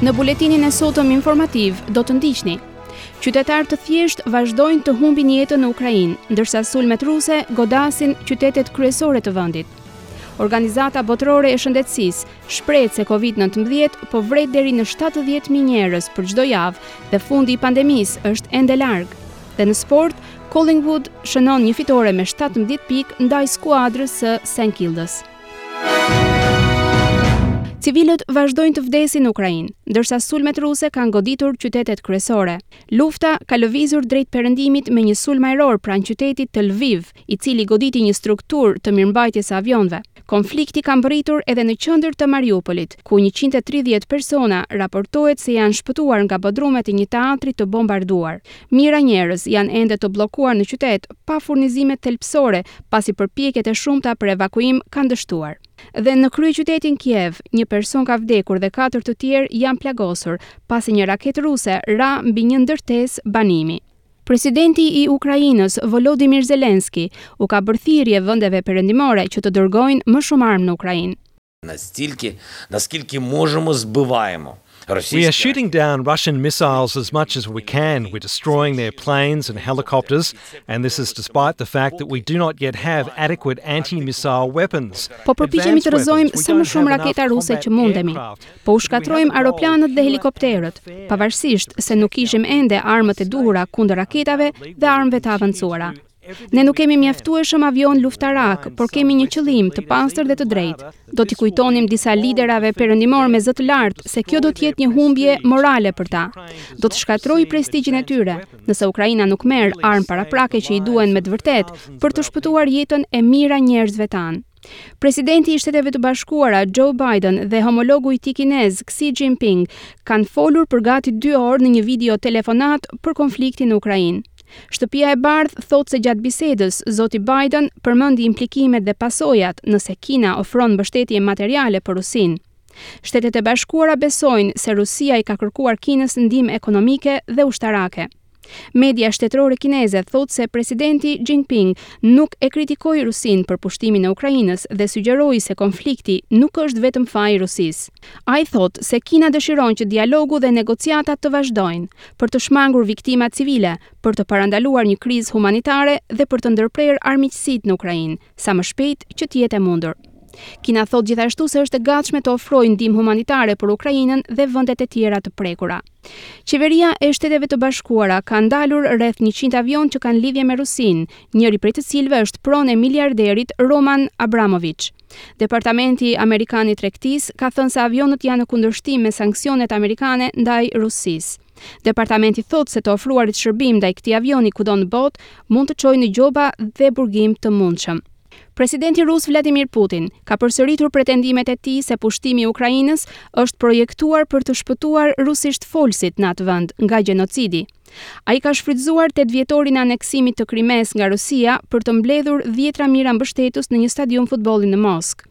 Në buletinin e sotëm informativ do të ndiqni. Qytetarë të thjeshtë vazhdojnë të humbin jetën në Ukrainë, ndërsa sulmet ruse godasin qytetet kryesore të vendit. Organizata Botërore e Shëndetësisë shprehet se Covid nëntëmbëdhjetë po vret deri në shtatëdhjetë mijë njerëz për çdo javë dhe fundi i pandemisë është ende larg. Dhe në sport, Collingwood shënon një fitore me shtatëmbëdhjetë pikë ndaj skuadrës së St Kildës. Civilët vazhdojnë të vdesin në Ukrainë, ndërsa sulmet ruse kanë goditur qytetet kryesore. Lufta ka lëvizur drejt perëndimit me një sulm ajror pranë qytetit të Lviv, i cili goditi një strukturë të mirëmbajtjes së avionëve. Konflikti ka mbërritur edhe në qendër të Mariupolit, ku njëqind e tridhjetë persona raportohet se janë shpëtuar nga bodrumet e një teatri të bombarduar. Mijëra njerëz janë ende të bllokuar në qytet, pa furnizimet thelbësore, pasi përpjekjet e shumta për evakuim kanë dështuar. Dhe në kryeqytetin Kiev, një person ka vdekur dhe katër të tjerë janë plagosur, pasi një raketë ruse ra mbi një ndërtesë banimi. Presidenti i Ukrainës, Volodymyr Zelensky, u ka bërë thirrje vendeve perëndimore që të dërgojnë më shumë armë në Ukrainë. We are shooting down Russian missiles as much as we can, we're destroying their planes and helicopters and this is despite the fact that we do not yet have adequate anti-missile weapons. Po përpiqemi të rrëzojmë sa më shumë raketa ruse që mundemi. Po u shkatërrojmë aeroplanët dhe helikopterët, pavarësisht se nuk kishim ende armët e duhura kundër raketave dhe armëve të avancuara. Ne nuk kemi mjaftueshëm avionë luftarakë, por kemi një qëllim të pastër dhe të drejtë. Do t'i kujtonim disa liderave perëndimorë me zë të lartë se kjo do të jetë një humbje morale për ta. Do të shkatërrojë prestigjin e tyre, nëse Ukraina nuk merr armë paraprake që i duhen me të vërtetë për të shpëtuar jetën e mijëra njerëzve tanë. Presidenti i Shteteve të Bashkuara, Joe Biden dhe homologu i tij kinez, Xi Jinping, kanë folur për gati dy orë në një video telefonatë për konfliktin në Ukrainë. Shtëpia e Bardhë thotë se gjatë bisedës, zoti Biden përmendi implikimet dhe pasojat nëse Kina ofron mbështetje materiale për Rusinë. Shtetet e Bashkuara besojnë se Rusia i ka kërkuar Kinës ndihmë ekonomike dhe ushtarake. Media shtetërore kineze thotë se presidenti Jinping nuk e kritikoi Rusinë për pushtimin e Ukrainës dhe sugjeroi se konflikti nuk është vetëm faji i Rusisë. Ai thotë se Kina dëshiron që dialogu dhe negociatat të vazhdojnë, për të shmangur viktima civile, për të parandaluar një krizë humanitare dhe për të ndërprerë armiqësitë në Ukrainë, sa më shpejt që të jetë e mundur. Kina thotë gjithashtu se është e gatshme të ofrojë ndihmë humanitare për Ukrainën dhe vendet e tjera të prekura. Qeveria e Shteteve të Bashkuara ka ndalur rreth 100 avionë që kanë lidhje me Rusinë, njëri prej të cilëve është pronë e miliarderit Roman Abramovich. Departamenti Amerikan i Tregtisë ka thënë se avionët janë në kundërshtim me sanksionet amerikane ndaj Rusisë. Departamenti thotë se të ofruarit shërbim ndaj këtij avioni kudo në botë mund të çojë në gjoba dhe burgim të mundshëm. Presidenti rus Vladimir Putin ka përsëritur pretendimet e tij se pushtimi i Ukrainës është projektuar për të shpëtuar rusishtfolësit në atë vend nga gjenocidi. Ai ka shfrytëzuar tetëvjetorin e aneksimit të Krimesë nga Rusia për të mbledhur dhjetra mijëra mbështetës në një stadium futbolli në Moskë.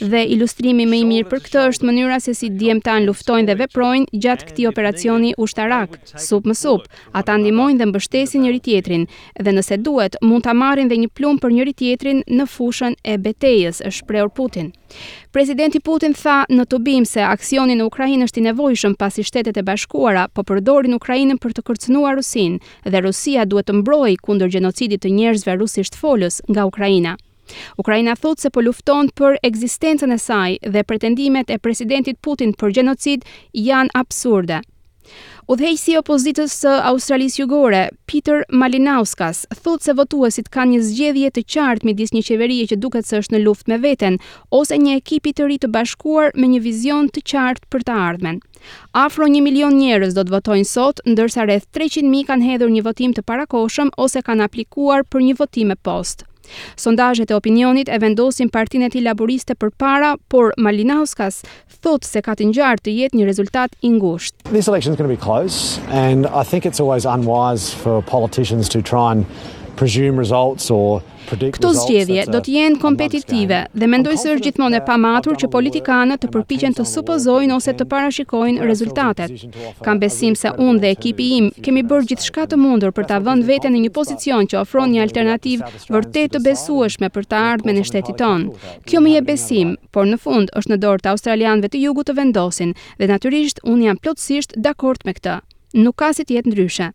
Dhe ilustrimi më i mirë për këtë është mënyra se si djemtë tanë luftojnë dhe veprojnë gjatë këtij operacioni ushtarak, sup më sup. Ata ndihmojnë dhe mbështesin njëri-tjetrin, dhe nëse duhet, mund ta marrin dhe një plumb për njëri-tjetrin në fushën e betejës, është shprehur Putin. Presidenti Putin tha në tubim se aksioni në Ukrainë është i nevojshëm pasi Shtetet e Bashkuara po përdorin Ukrainën për të kërcënuar Rusinë dhe Rusia duhet të mbrojë kundër gjenocidit të njerëzve rusishtfolës nga Ukraina. Ukraina thotë se po lufton për ekzistencën e saj dhe pretendimet e presidentit Putin për gjenocid janë absurde. Udhëheqësi i opozitës së Australisë Jugore, Peter Malinauskas, thotë se votuesit kanë një zgjedhje të qartë midis një qeverie që duket se është në luftë me veten ose një ekipi të ri të bashkuar me një vizion të qartë për të ardhmen. Afro një milion njerëz do të votojnë sot, ndërsa rreth treqind mijë kanë hedhur një votim të parakohshëm ose kanë aplikuar për një votim me postë. Sondazhet e opinionit e vendosin partinë e tij laburiste përpara, por Malinauskas thotë se ka të ngjarë të jetë një rezultat i ngushtë. This election is going to be close and I think it's always unwise for politicians to try and presume results or Këto zgjedhje do të jenë kompetitive dhe mendoj se është gjithmonë e pamatur që politikanët të përpiqen të supozojnë ose të parashikojnë rezultatet. Kam besim se unë dhe ekipi im kemi bërë gjithçka të mundur për ta vënë veten në një pozicion që ofron një alternativë vërtet të besueshme për të ardhmen e shtetit tonë. Kjo më jep besim, por në fund është në dorë të australianëve të Jugut të vendosin dhe natyrisht unë jam plotësisht dakord me këtë. Nuk ka si të jetë ndryshe.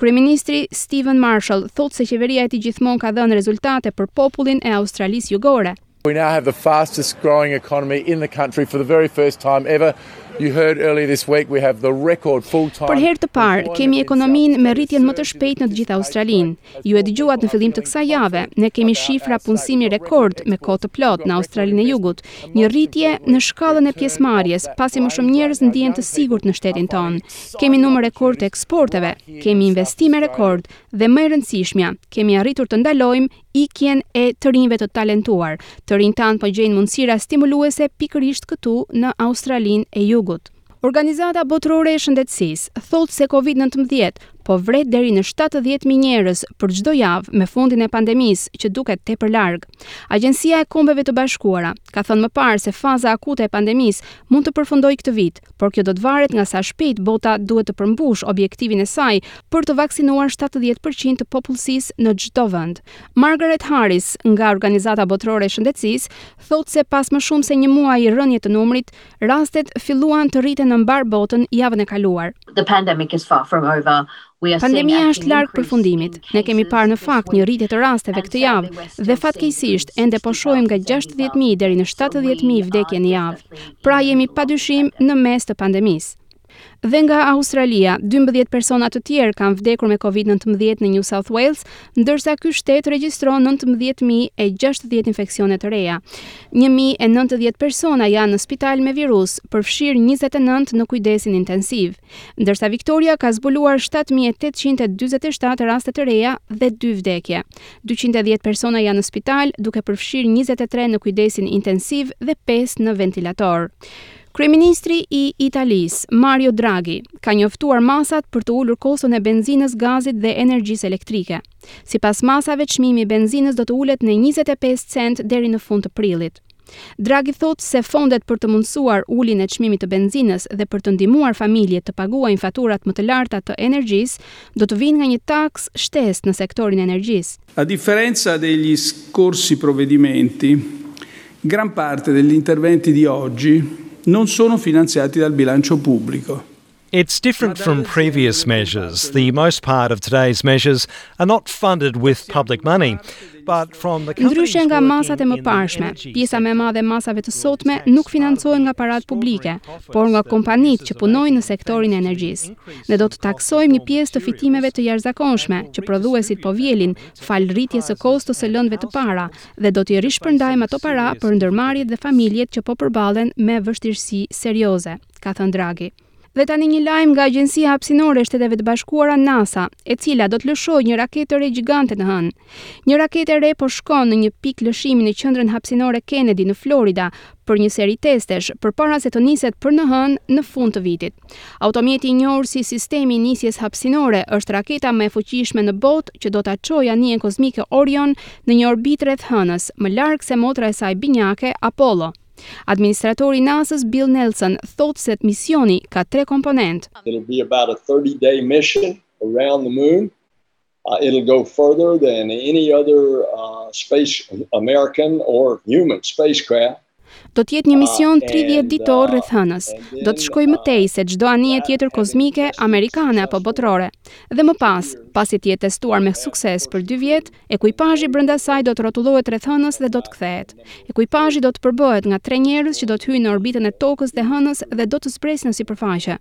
Kryeministri Steven Marshall thotë se qeveria e tij gjithmonë ka dhënë rezultate për popullin e Australisë Jugore. We now have the fastest growing economy in the country for the very first time ever. You heard earlier this week we have the record full time. Për herë të parë kemi ekonominë me rritjen më të shpejtë në të gjithë Australinë. Ju e dëgjuat në fillim të kësaj jave, ne kemi shifra punësimi rekord me kohë të plotë në Australinë e Jugut, një rritje në shkallën e pjesëmarrjes, pasi më shumë njerëz ndihen të sigurt në shtetin tonë. Kemi numër rekord të eksporteve, kemi investime rekord dhe më e rëndësishmja, kemi arritur të ndalojmë ikjen e të rinjve të talentuar. Të rinjtë tanë po gjejnë mundësira stimuluese pikërisht këtu në Australinë e Jugut. Organizata Botërore e Shëndetësisë thotë se Covid nëntëmbëdhjetë po vret deri në shtatëdhjetë mijë njerëz për çdo javë me fundin e pandemisë që duket tepër larg. Agjencia e Kombeve të Bashkuara ka thënë më parë se faza akute e pandemisë mund të përfundojë këtë vit, por kjo do të varet nga sa shpejt bota duhet të përmbushë objektivin e saj për të vaksinuar shtatëdhjetë për qind të popullsisë në çdo vend. Margaret Harris nga Organizata Botërore e Shëndetësisë thotë se pas më shumë se një muaji rënie të numrit, Rastet filluan të rriten në mbarë botën javën e kaluar. Pandemia është larg përfundimit. Ne kemi parë në fakt një rritje të rasteve këtë javë dhe fatkeqësisht ende po shohim nga gjashtëdhjetë mijë deri në shtatëdhjetë mijë vdekje në javë. Pra jemi pa dyshim në mes të pandemisë. Dhe nga Australia, dymbëdhjetë persona të tjerë kanë vdekur me Covid nëntëmbëdhjetë në New South Wales, ndërsa ky shtet regjistron nëntëmbëdhjetë mijë e gjashtëdhjetë infeksione të reja. Një mijë e nëntëdhjetë persona janë në spital me virus, përfshirë njëzet e nëntë në kujdesin intensiv, ndërsa Victoria ka zbuluar shtatë mijë e tetëqind e dyzet e shtatë raste të reja dhe dy vdekje. Dyqind e dhjetë persona janë në spital, duke përfshirë njëzet e tre në kujdesin intensiv dhe pesë në ventilator. Kryeministri i Italisë, Mario Draghi, ka njoftuar masat për të ulur koston e benzinës, gazit dhe energjisë elektrike. Sipas masave, çmimi i benzinës do të ulet në njëzet e pesë cent deri në fund të prillit. Draghi thotë se fondet për të mundësuar uljen e çmimit të benzinës dhe për të ndihmuar familjet të paguajnë faturat më të larta të energjisë do të vijnë nga një taksë shtesë në sektorin e energjisë. A differenza degli scorsi provvedimenti, gran parte degli interventi di oggi non sono finanziati dal bilancio pubblico. It's different from previous measures, the most part of today's measures are not funded with public money, but from. Ndryshe nga masat e mëparshme, pjesa më e madhe e masave të sotme nuk financohen nga paratë publike, por nga kompanitë që punojnë në sektorin e energjisë. Ne do të taksojmë një pjesë të fitimeve të jashtëzakonshme, që prodhuesit po vjelin, falë rritjes së kostos së lëndëve të para, dhe do t'i rishpërndajmë ato para për ndërmarrjet dhe familjet që po përballen me vështirësi serioze, ka thënë Draghi. Dhe tani një lajm nga Agjencia Hapësinore e Shteteve të Bashkuara, NASA, e cila do të lëshojë një raketë të re gjigante në Hënë. Një raketë e re po shkon në një pikë lëshimi në Qendrën Hapësinore Kennedy në Florida për një seri testesh, përpara se të niset për në Hënë në fund të vitit. Automjeti i njohur si Sistemi i Nisjes Hapësinore është raketa më e fuqishme në botë që do ta çojë anijen kozmike Orion në një orbitë rreth Hënës, më larg se motra e saj binjake, Apollo. Administratori i NASA-s, Bill Nelson, thotë se misioni ka tre komponentë. Uh, it'll go further than any other uh, space American or human spacecraft. Do të jetë një ah, mision 30 uh, ditor rreth hënës. Do të shkojë më tej se çdo anije tjetër kozmike amerikane apo botërore. Dhe më pas, pasi të jetë testuar me sukses për 2 vjet, ekuipazhi brenda saj do të rrotullohet rreth hënës dhe do të kthehet. Ekuipazhi do të përbëhet nga 3 njerëz që do të hyjnë në orbitën e Tokës dhe hënës dhe do të zbresin në sipërfaqe.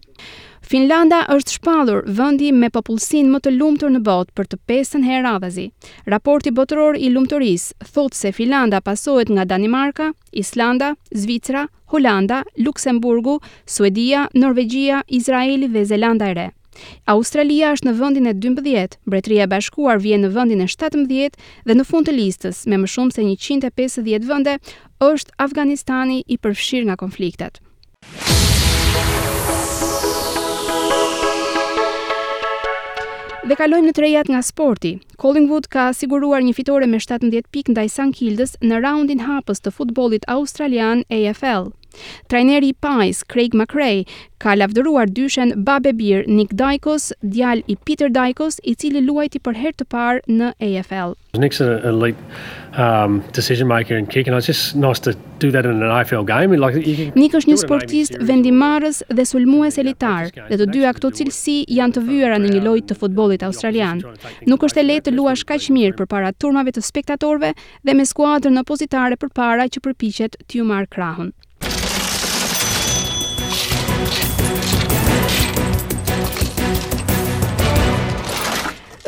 Finlanda është shpallur vendi me popullsinë më të lumtur në botë për të pesën herë radhazi. Raporti Botëror i Lumturisë thotë se Finlanda pasohet nga Danimarka, Islanda, Zvicra, Holanda, Luksemburgu, Suedia, Norvegjia, Izraeli dhe Zelanda e Re. Australia është në vendin e dymbëdhjetë, Mbretëria e Bashkuar vjen në vendin e shtatëmbëdhjetë dhe në fund të listës, me më shumë se njëqind e pesëdhjetë vende, është Afganistani i përfshirë nga konfliktet. Dhe kalojmë në të rejat nga sporti. Collingwood ka siguruar një fitore me 17 pikë ndaj St Kildës në raundin hapës të futbollit australian AFL. Trajneri i Pies, Craig McRae, ka lavdëruar dyshen babë e bir, Nick Daicos, djal i Peter Daicos, i cili luajti për herë të parë në AFL. Nick's an elite um, decision maker and kick, and it's just nice to do that in an AFL game. And like, you can Nick është një sportist vendimmarrës dhe sulmues elitar, dhe të dyja këto cilësi janë të vyera në një lojë të futbollit australian. Nuk është e lehtë të luash kaq mirë përpara turmave të spektatorëve dhe me skuadrën opozitare përpara që përpiqet t'ju marrë krahun.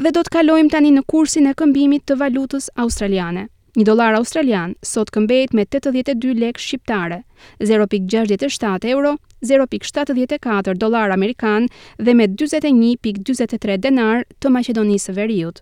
Dhe do të kalojmë tani në kursin e këmbimit të valutës australiane. Një dollar australian sot këmbehet me 82 lekë shqiptare, 0.67 euro, 0.74 dollarë amerikanë dhe me 42.43 denarë të Maqedonisë së Veriut.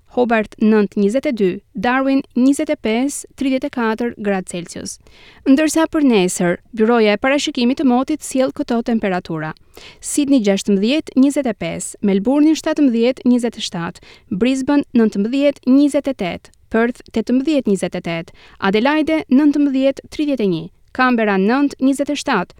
Hobart nëntë njëzet e dy, Darwin njëzet e pesë tridhjetë e katër gradë Celsius. Ndërsa për nesër, Byroja e Parashikimit të Motit sjell këto temperatura. Sidni gjashtëmbëdhjetë njëzet e pesë, Melburni shtatëmbëdhjetë njëzet e shtatë, Brisbën nëntëmbëdhjetë njëzet e tetë, Perth tetëmbëdhjetë njëzet e tetë, Adelaide nëntëmbëdhjetë tridhjetë e një, Kanberra nëntë njëzet e shtatë,